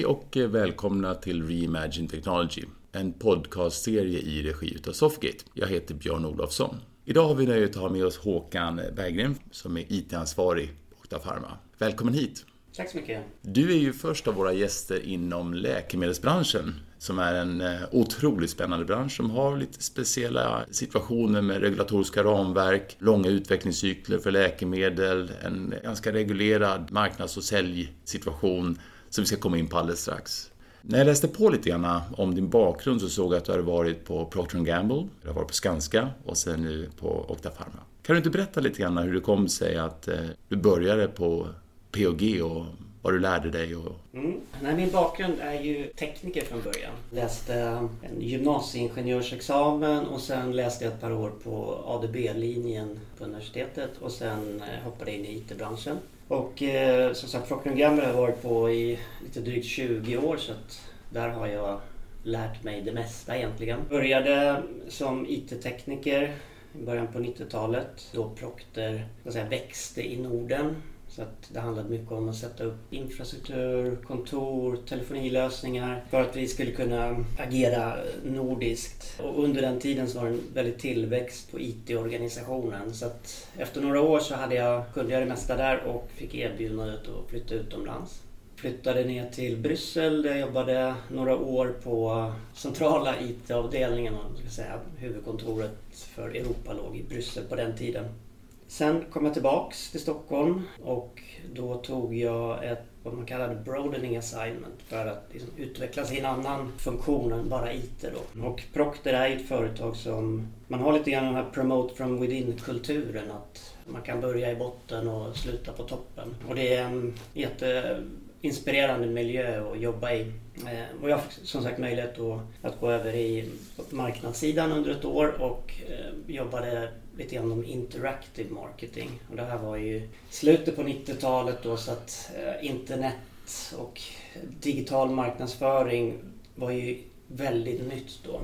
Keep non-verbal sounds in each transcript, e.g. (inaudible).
Hej och välkomna till Reimagine Technology, en podcastserie i regi utav Softgate. Jag heter Björn Olofsson. Idag har vi nöjet att ha med oss Håkan Berggren som är IT-ansvarig på Okta Pharma. Välkommen hit! Tack så mycket. Du är ju först av våra gäster inom läkemedelsbranschen som är en eh, otroligt spännande bransch som har lite speciella situationer med regulatoriska ramverk, långa utvecklingscykler för läkemedel, en ganska reglerad marknads och säljsituation som vi ska komma in på alldeles strax. När jag läste på lite grann om din bakgrund så såg jag att du har varit på Procter Gamble, du har varit på Skanska och sen nu på Octa Pharma. Kan du inte berätta lite grann hur det kom sig att eh, du började på POG och vad du lärde dig? Och... Mm. Nej, min bakgrund är ju tekniker från början. Läste en gymnasieingenjörsexamen och sen läste jag ett par år på ADB-linjen på universitetet och sen eh, hoppade in i IT-branschen. Och eh, som sagt, Procter Gamble har jag varit på i lite drygt 20 år så att där har jag lärt mig det mesta egentligen. Började som IT-tekniker i början på 90-talet då Procter säga, växte i Norden så att det handlade mycket om att sätta upp infrastruktur, kontor, telefonilösningar för att vi skulle kunna agera nordiskt. Och under den tiden så var det en väldig tillväxt på IT-organisationen. Så att efter några år så hade jag, kunde jag det mesta där och fick erbjudandet att flytta utomlands. Flyttade ner till Bryssel där jag jobbade några år på centrala IT-avdelningen, huvudkontoret för Europa låg i Bryssel på den tiden. Sen kom jag tillbaks till Stockholm och då tog jag ett vad man kallade broadening assignment för att liksom utvecklas i en annan funktion än bara IT. Då. Och Procter är ett företag som man har lite grann den här promote from within-kulturen. Att man kan börja i botten och sluta på toppen. Och det är en jätteinspirerande miljö att jobba i. Eh, och jag har som sagt möjlighet att, gå över i marknadssidan under ett år och eh, jobbade lite grann om interactive marketing. Och det här var ju slutet på 90-talet då så att eh, internet och digital marknadsföring var ju väldigt nytt då.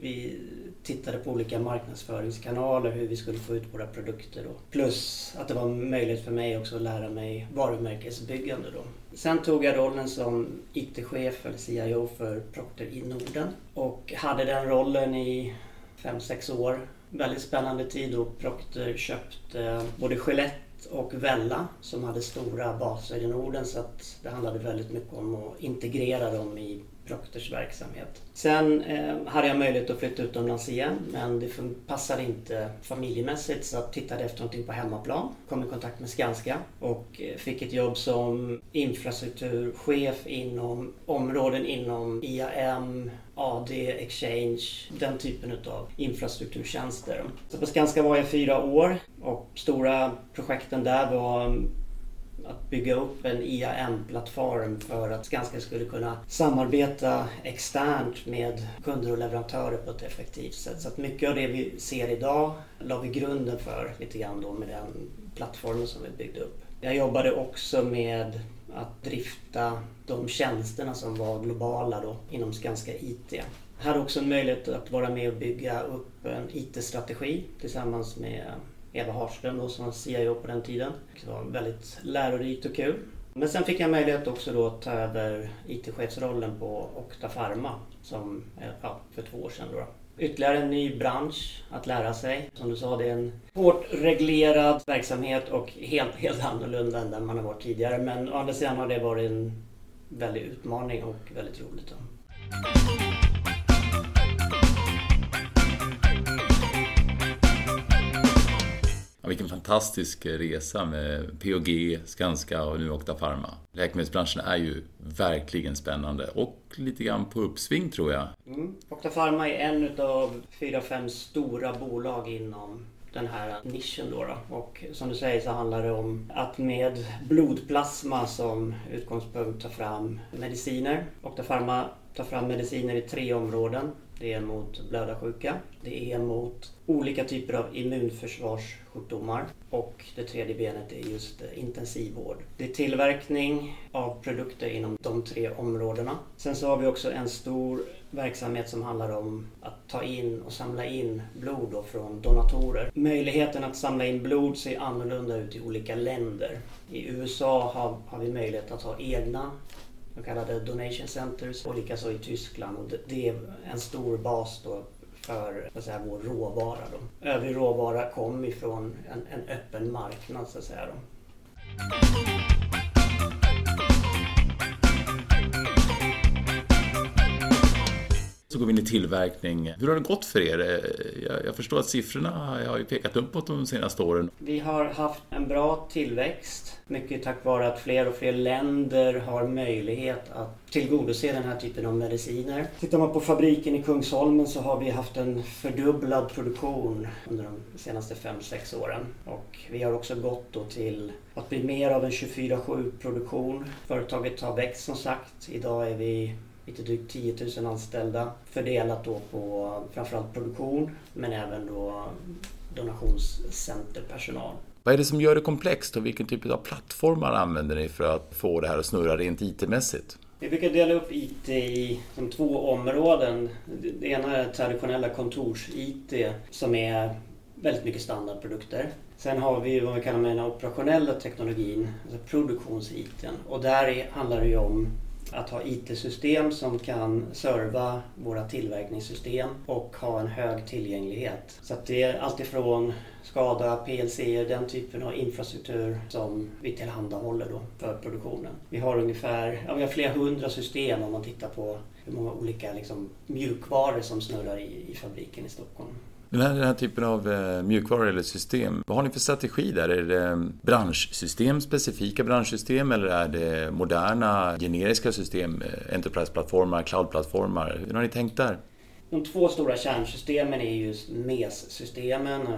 Vi tittade på olika marknadsföringskanaler, hur vi skulle få ut våra produkter. Då. Plus att det var möjligt för mig också att lära mig varumärkesbyggande. Då. Sen tog jag rollen som IT-chef eller CIO för Procter i Norden och hade den rollen i 5-6 år väldigt spännande tid då Procter köpte eh, både Gillette och Vella som hade stora baser i Norden. Så att det handlade väldigt mycket om att integrera dem i Procters verksamhet. Sen eh, hade jag möjlighet att flytta utomlands igen men det passade inte familjemässigt så jag tittade efter någonting på hemmaplan. Kom i kontakt med Skanska och eh, fick ett jobb som infrastrukturchef inom områden inom IAM, AD, Exchange, den typen av infrastrukturtjänster. Så på Skanska var jag fyra år och stora projekten där var att bygga upp en IAM-plattform för att Skanska skulle kunna samarbeta externt med kunder och leverantörer på ett effektivt sätt. Så att mycket av det vi ser idag la vi grunden för lite grann då med den plattformen som vi byggde upp. Jag jobbade också med att drifta de tjänsterna som var globala då inom Skanska IT. Jag hade också en möjlighet att vara med och bygga upp en IT-strategi tillsammans med Eva Harström då, som var CIO på den tiden. Det var väldigt lärorikt och kul. Men sen fick jag möjlighet också då att ta över IT-chefsrollen på Okta Pharma som, eh, ja, för två år sedan. Då. Ytterligare en ny bransch att lära sig. Som du sa, det är en hårt reglerad verksamhet och helt, helt annorlunda än den man har varit tidigare. Men å andra sidan har det varit en väldig utmaning och väldigt roligt. Då. Fantastisk resa med POG, Skanska och nu Octa Pharma. Läkemedelsbranschen är ju verkligen spännande och lite grann på uppsving tror jag. Mm. Octa Pharma är en av fyra, fem stora bolag inom den här nischen då, då, Och som du säger så handlar det om att med blodplasma som utgångspunkt ta fram mediciner. Octa Pharma tar fram mediciner i tre områden. Det är mot blödarsjuka, det är mot olika typer av immunförsvarssjukdomar och det tredje benet är just intensivvård. Det är tillverkning av produkter inom de tre områdena. Sen så har vi också en stor verksamhet som handlar om att ta in och samla in blod från donatorer. Möjligheten att samla in blod ser annorlunda ut i olika länder. I USA har, har vi möjlighet att ha egna de kallade donation centers och likaså i Tyskland. Och det är en stor bas då för så att säga, vår råvara. Då. Övrig råvara kom ifrån en, en öppen marknad så att säga. Då. Så går vi in i tillverkning. Hur har det gått för er? Jag förstår att siffrorna har ju pekat uppåt de senaste åren. Vi har haft en bra tillväxt. Mycket tack vare att fler och fler länder har möjlighet att tillgodose den här typen av mediciner. Tittar man på fabriken i Kungsholmen så har vi haft en fördubblad produktion under de senaste 5-6 åren. Och vi har också gått då till att bli mer av en 24-7 produktion. Företaget har växt som sagt. Idag är vi lite drygt 10 000 anställda fördelat då på framförallt produktion men även då donationscenterpersonal. Vad är det som gör det komplext och vilken typ av plattformar använder ni för att få det här att snurra rent IT-mässigt? Vi brukar dela upp IT i som två områden. Det ena är traditionella kontors-IT som är väldigt mycket standardprodukter. Sen har vi vad vi kallar med den operationella teknologin, alltså produktions-IT. Och där handlar det ju om att ha IT-system som kan serva våra tillverkningssystem och ha en hög tillgänglighet. Så att det är alltifrån skada, PLC, den typen av infrastruktur som vi tillhandahåller då för produktionen. Vi har ungefär ja, vi har flera hundra system om man tittar på hur många olika liksom, mjukvaror som snurrar i, i fabriken i Stockholm. Den här, den här typen av eh, mjukvaror eller system, vad har ni för strategi där? Är det eh, branschsystem, specifika branschsystem eller är det moderna generiska system, eh, Enterprise-plattformar, cloud-plattformar? Hur har ni tänkt där? De två stora kärnsystemen är just MES-systemen, eh,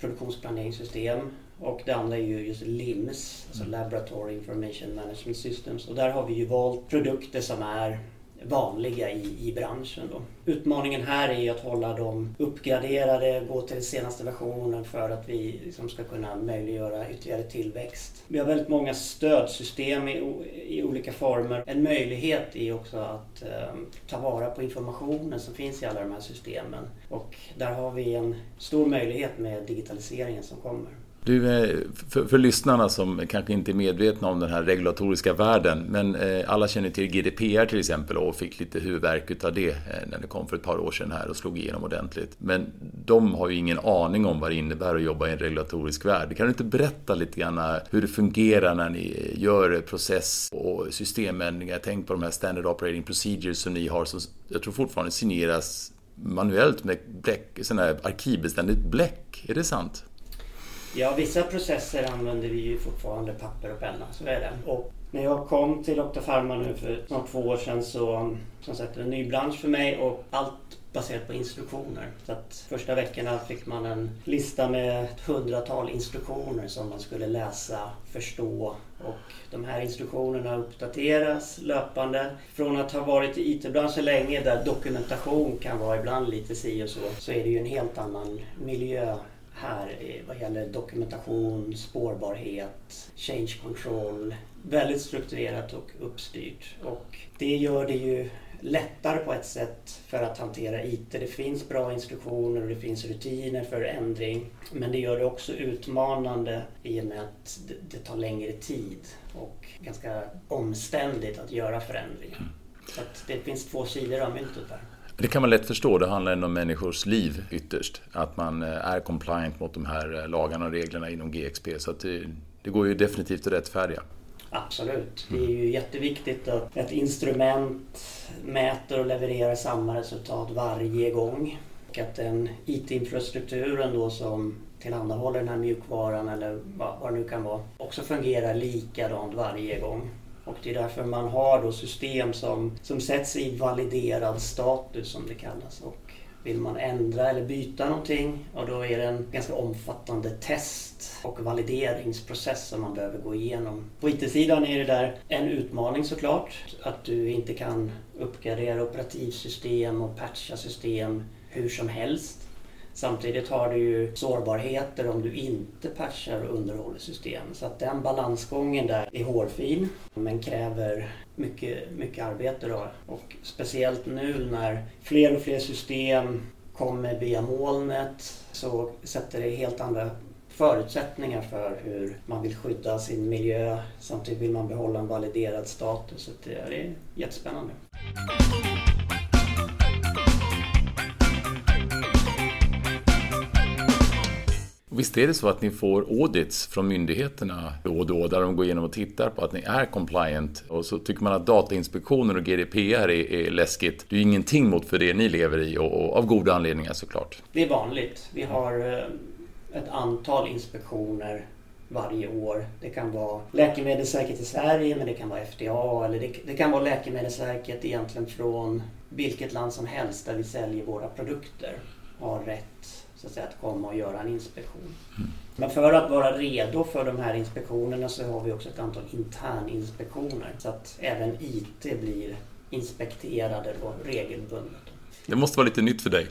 produktionsplaneringssystem. Och det andra är ju just LIMS, alltså Laboratory Information Management Systems. Och där har vi ju valt produkter som är vanliga i, i branschen. Då. Utmaningen här är att hålla dem uppgraderade, gå till den senaste versionen för att vi liksom ska kunna möjliggöra ytterligare tillväxt. Vi har väldigt många stödsystem i, i olika former. En möjlighet är också att eh, ta vara på informationen som finns i alla de här systemen. Och där har vi en stor möjlighet med digitaliseringen som kommer. Du, eh, för, för, lyssnarna som kanske inte är medvetna om den här regulatoriska världen, men eh, alla känner till GDPR till exempel och fick lite huvudvärk utav det eh, när det kom för ett par år sedan här och slog igenom ordentligt. Men de har ju ingen aning om vad det innebär att jobba i en regulatorisk värld. Kan du inte berätta lite grann hur det fungerar när ni gör process och systemändringar? Tänk på de här standard operating procedures som ni har som jag tror fortfarande signeras manuellt med bläck, sån här arkivbeständigt bläck. Är det sant? Ja, vissa processer använder vi ju fortfarande papper och penna, så är det. Och när jag kom till Dr. Pharma nu för snart två år sedan så, som sagt, en ny bransch för mig och allt baserat på instruktioner. Så att första veckorna fick man en lista med ett hundratal instruktioner som man skulle läsa, förstå och de här instruktionerna uppdateras löpande. Från att ha varit i IT-branschen länge där dokumentation kan vara ibland lite si och så, så är det ju en helt annan miljö här vad gäller dokumentation, spårbarhet, change control. Väldigt strukturerat och uppstyrt. Och det gör det ju lättare på ett sätt för att hantera IT. Det finns bra instruktioner och det finns rutiner för ändring. Men det gör det också utmanande i och med att det tar längre tid och ganska omständigt att göra förändringar. Mm. Så det finns två sidor av myntet där. Det kan man lätt förstå, det handlar ändå om människors liv ytterst. Att man eh, är compliant mot de här eh, lagarna och reglerna inom GXP. Så det, det, går ju definitivt att rättfärdiga. Absolut. Det är ju jätteviktigt att ett instrument mäter och levererar samma resultat varje gång. Och att den IT-infrastrukturen då som tillhandahåller den här mjukvaran eller vad det nu kan vara också fungerar likadant varje gång. Och det är därför man har då system som, som sätts i validerad status som det kallas. Och vill man ändra eller byta någonting, och då är det en ganska omfattande test och valideringsprocess som man behöver gå igenom. På IT-sidan är det där en utmaning såklart, att du inte kan uppgradera operativsystem och patcha system hur som helst. Samtidigt har du ju sårbarheter om du inte patchar och underhåller system. Så att den balansgången där är hårfin men kräver mycket, mycket arbete. Då. Och speciellt nu när fler och fler system kommer via molnet så sätter det helt andra förutsättningar för hur man vill skydda sin miljö. Samtidigt vill man behålla en validerad status. Så det är jättespännande. Visst är det så att ni får audits från myndigheterna då och då där de går igenom och tittar på att ni är compliant och så tycker man att Datainspektionen och GDPR är, är läskigt. Det är ju ingenting mot för det ni lever i och, och av goda anledningar såklart. Det är vanligt. Vi har eh, ett antal inspektioner varje år. Det kan vara Läkemedelsverket i Sverige men det kan vara FDA eller det, det, kan vara Läkemedelsverket egentligen från vilket land som helst där vi säljer våra produkter har rätt så att, säga, att komma och göra en inspektion. Mm. Men för att vara redo för de här inspektionerna så har vi också ett antal interninspektioner så att även IT blir inspekterade då regelbundet. Det måste vara lite nytt för dig?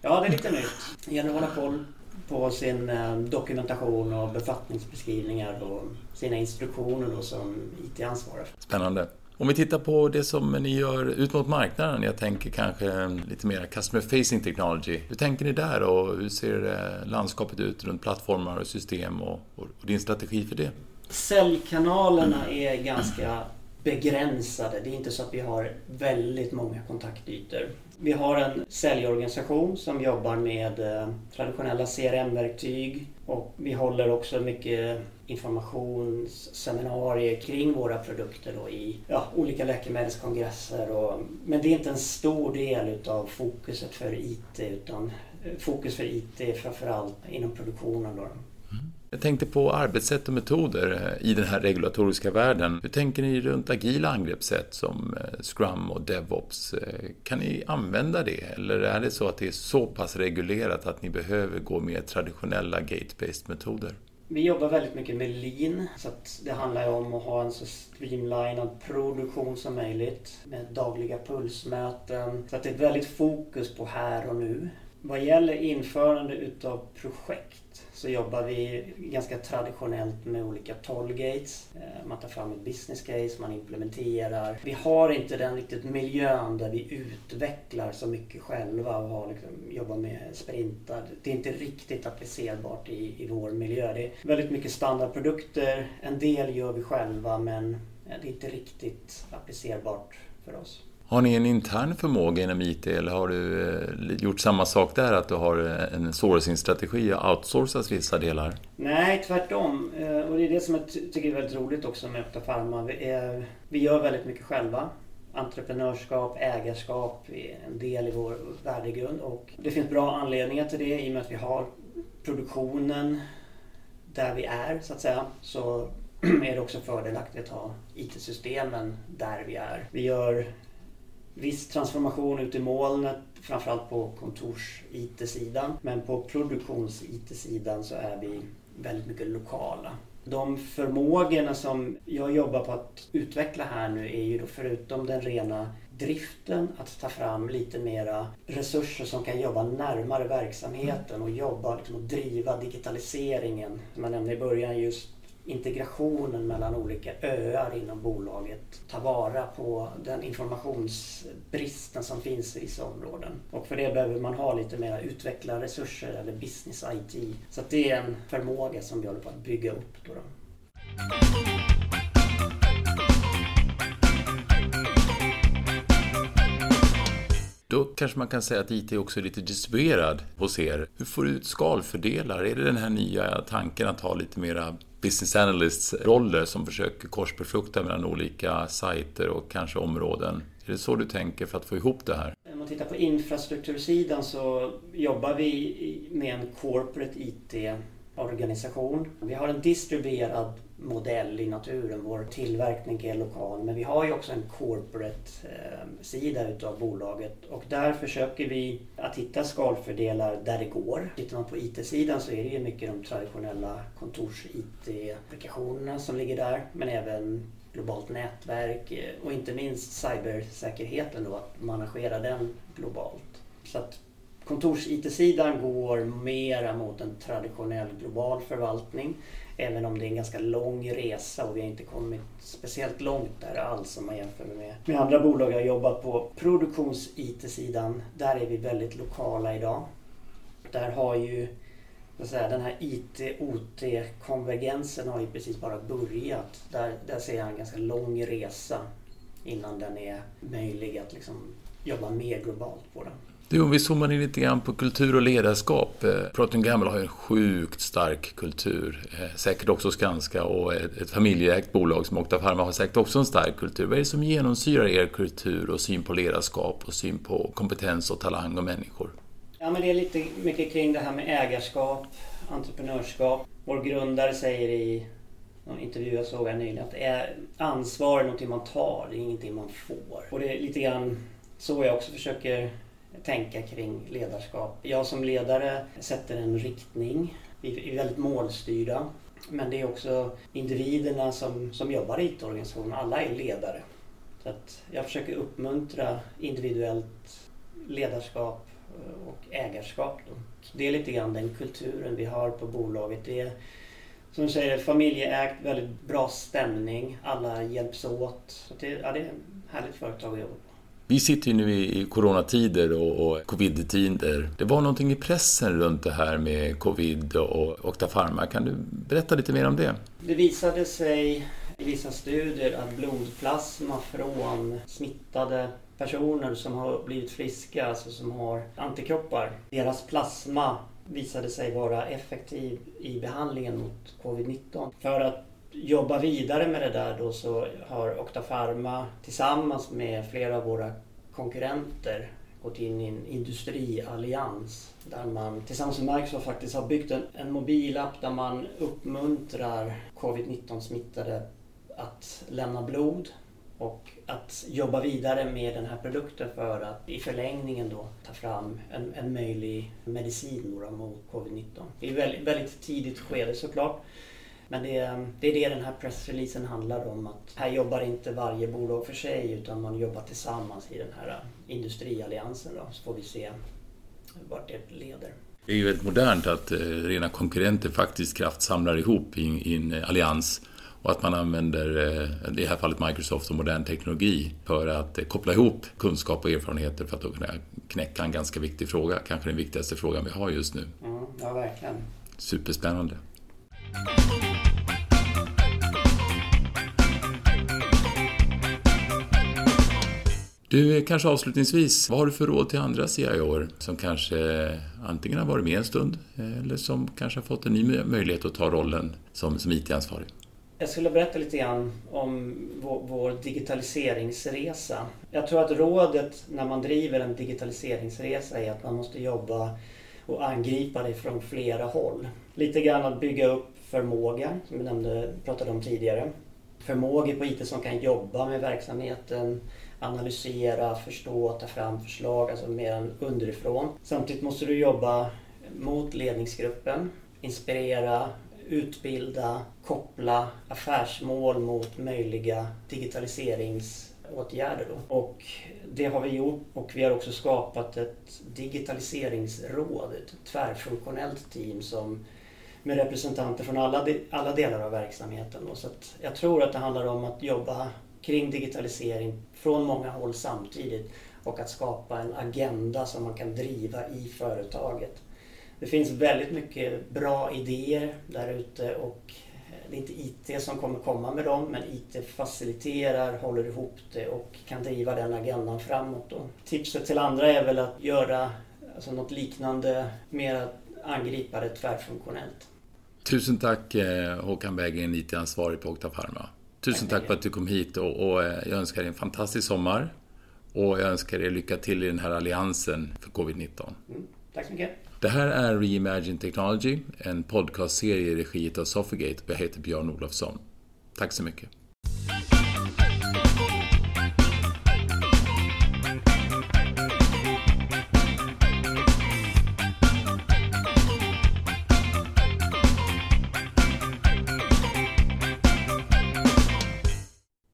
Ja, det är lite nytt. Det gäller att hålla koll på sin eh, dokumentation och befattningsbeskrivningar och sina instruktioner då som IT-ansvarig. Spännande. Om vi tittar på det som ni gör ut mot marknaden, jag tänker kanske lite mer customer facing technology. Hur tänker ni där och hur ser landskapet ut runt plattformar och system och, och din strategi för det? Säljkanalerna är ganska begränsade. Det är inte så att vi har väldigt många kontaktytor. Vi har en säljorganisation som jobbar med eh, traditionella CRM-verktyg och vi håller också mycket informationsseminarier kring våra produkter då i ja, olika läkemedelskongresser. Och, men det är inte en stor del utav fokuset för IT utan eh, fokus för IT är framförallt inom produktionen. Då. Jag tänkte på arbetssätt och metoder eh, i den här regulatoriska världen. Hur tänker ni runt agila angreppssätt som eh, Scrum och DevOps? Eh, kan ni använda det eller är det så att det är så pass reglerat att ni behöver gå med traditionella gate-based metoder? Vi jobbar väldigt mycket med lean så att det handlar om att ha en så streamlinad produktion som möjligt med dagliga pulsmöten. Så att det är ett väldigt fokus på här och nu. Vad gäller införande utav projekt så jobbar vi ganska traditionellt med olika tollgates. Eh, man tar fram ett business case, man implementerar. Vi har inte den riktigt miljön där vi utvecklar så mycket själva och har liksom, jobbar med sprintar. Det är inte riktigt applicerbart i, i vår miljö. Det är väldigt mycket standardprodukter. En del gör vi själva men eh, det är inte riktigt applicerbart för oss. Har ni en intern förmåga inom IT eller har du eh, gjort samma sak där, att du har eh, en sourcing-strategi och outsourcat vissa delar? Nej, tvärtom. Eh, och det är det som jag tycker är väldigt roligt också med Öppna Pharma. Vi, är, vi gör väldigt mycket själva. Entreprenörskap, ägarskap är en del i vår värdegrund och det finns bra anledningar till det i och med att vi har produktionen där vi är så att säga. Så (clears throat) är det också fördelaktigt att ha IT-systemen där vi är. Vi gör viss transformation ut i molnet, framförallt på kontors-IT-sidan. Men på produktions-IT-sidan så är vi väldigt mycket lokala. De förmågorna som jag jobbar på att utveckla här nu är ju då förutom den rena driften att ta fram lite mera resurser som kan jobba närmare verksamheten och jobba liksom och driva digitaliseringen. Som jag nämnde i början just integrationen mellan olika öar inom bolaget. Ta vara på den informationsbristen som finns i vissa områden. Och för det behöver man ha lite mer utvecklarresurser eller business IT. Så det är en förmåga som vi håller på att bygga upp. Då, då. Då kanske man kan säga att IT också är lite distribuerad hos er. Hur får du ut skalfördelar? Är det den här nya tanken att ha lite mera business analysts roller som försöker korsbefrukta mellan olika sajter och kanske områden? Är det så du tänker för att få ihop det här? Om man tittar på infrastruktursidan så jobbar vi med en corporate IT-organisation. Vi har en distribuerad modell i naturen. Vår tillverkning är lokal men vi har ju också en corporate-sida eh, utav bolaget och där försöker vi att hitta skalfördelar där det går. Tittar man på IT-sidan så är det ju mycket de traditionella kontors-IT-applikationerna som ligger där men även globalt nätverk eh, och inte minst cybersäkerheten då, att managera den globalt. Så att kontors-IT-sidan går mera mot en traditionell global förvaltning Även om det är en ganska lång resa och vi har inte kommit speciellt långt där alls om man jämför med, med andra bolag jag har jobbat på. Produktions-IT-sidan, där är vi väldigt lokala idag. Där har ju den här IT-OT-konvergensen har ju precis bara börjat. Där, där ser jag en ganska lång resa innan den är möjlig att liksom jobba mer globalt på den. Du, om vi zoomar in lite grann på kultur och ledarskap. Eh, Proton Procter Gamble har ju en sjukt stark kultur. Eh, säkert också Skanska och ett familjeägt bolag som Octa Pharma har säkert också en stark kultur. Vad är det som genomsyrar er kultur och syn på ledarskap och syn på kompetens och talang och människor? Ja, men det är lite mycket kring det här med ägarskap, entreprenörskap. Vår grundare säger i någon intervju jag såg här nyligen att är ansvar är någonting man tar, det är ingenting man får. Och det är lite grann så jag också försöker tänka kring ledarskap. Jag som ledare sätter en riktning. Vi är väldigt målstyrda. Men det är också individerna som, som jobbar i IT-organisationen. Alla är ledare. Så att jag försöker uppmuntra individuellt ledarskap eh, och ägarskap. Då. Det är lite grann den kulturen vi har på bolaget. Det är som du säger familjeägt, väldigt bra stämning. Alla hjälps åt. Så det, ja, det är ett härligt företag att jobba på. Vi sitter ju nu i coronatider och, och covid-tider. Det var någonting i pressen runt det här med covid och Octafarma. Kan du berätta lite mer om det? Det visade sig i vissa studier att blodplasma från smittade personer som har blivit friska, alltså som har antikroppar, deras plasma visade sig vara effektiv i behandlingen mot covid-19. För att jobba vidare med det där då så har Octafarma tillsammans med flera av våra konkurrenter gått in i en industriallians där man tillsammans med Microsoft faktiskt har byggt en, en mobilapp där man uppmuntrar covid-19 smittade att lämna blod och att jobba vidare med den här produkten för att i förlängningen då ta fram en, en möjlig medicin mot covid-19. Det är väldigt, väldigt tidigt skede såklart. Men det, det är det den här pressreleasen handlar om. Att här jobbar inte varje bolag för sig utan man jobbar tillsammans i den här industrialliansen. Då, så får vi se vart det leder. Det är ju väldigt modernt att eh, rena konkurrenter faktiskt kraftsamlar ihop i, en allians och att man använder, eh, i det här fallet Microsoft och modern teknologi, för att eh, koppla ihop kunskap och erfarenheter för att kunna knäcka en ganska viktig fråga. Kanske den viktigaste frågan vi har just nu. Mm, ja, verkligen. Superspännande. Du, kanske avslutningsvis, vad har du för råd till andra CIOer som kanske antingen har varit med en stund eller som kanske har fått en ny möjlighet att ta rollen som, som IT-ansvarig? Jag skulle berätta lite grann om vår, vår, digitaliseringsresa. Jag tror att rådet när man driver en digitaliseringsresa är att man måste jobba och angripa det från flera håll. Lite grann att bygga upp förmåga, som vi nämnde, pratade om tidigare. Förmågor på IT som kan jobba med verksamheten, analysera, förstå, ta fram förslag, alltså mer än underifrån. Samtidigt måste du jobba mot ledningsgruppen, inspirera, utbilda, koppla affärsmål mot möjliga digitaliseringsåtgärder. Då. Och det har vi gjort och vi har också skapat ett digitaliseringsråd, ett tvärfunktionellt team som med representanter från alla, alla delar av verksamheten. Då. Så jag tror att det handlar om att jobba kring digitalisering från många håll samtidigt och att skapa en agenda som man kan driva i företaget. Det finns väldigt mycket bra idéer där ute och eh, det är inte IT som kommer komma med dem men IT faciliterar, håller ihop det och kan driva den agendan framåt. Då. Tipset till andra är väl att göra alltså något liknande, mer att angripa det tvärfunktionellt. Tusen tack eh, Håkan Berggren, IT-ansvarig på Octa Pharma. Tusen tack för att du kom hit och, och eh, jag önskar dig en fantastisk sommar och jag önskar er lycka till i den här alliansen för covid-19. Mm, tack så mycket. Det här är Reimagine Technology, en podcastserie i regi av Sofigate och jag heter Björn Olofsson. Tack så mycket.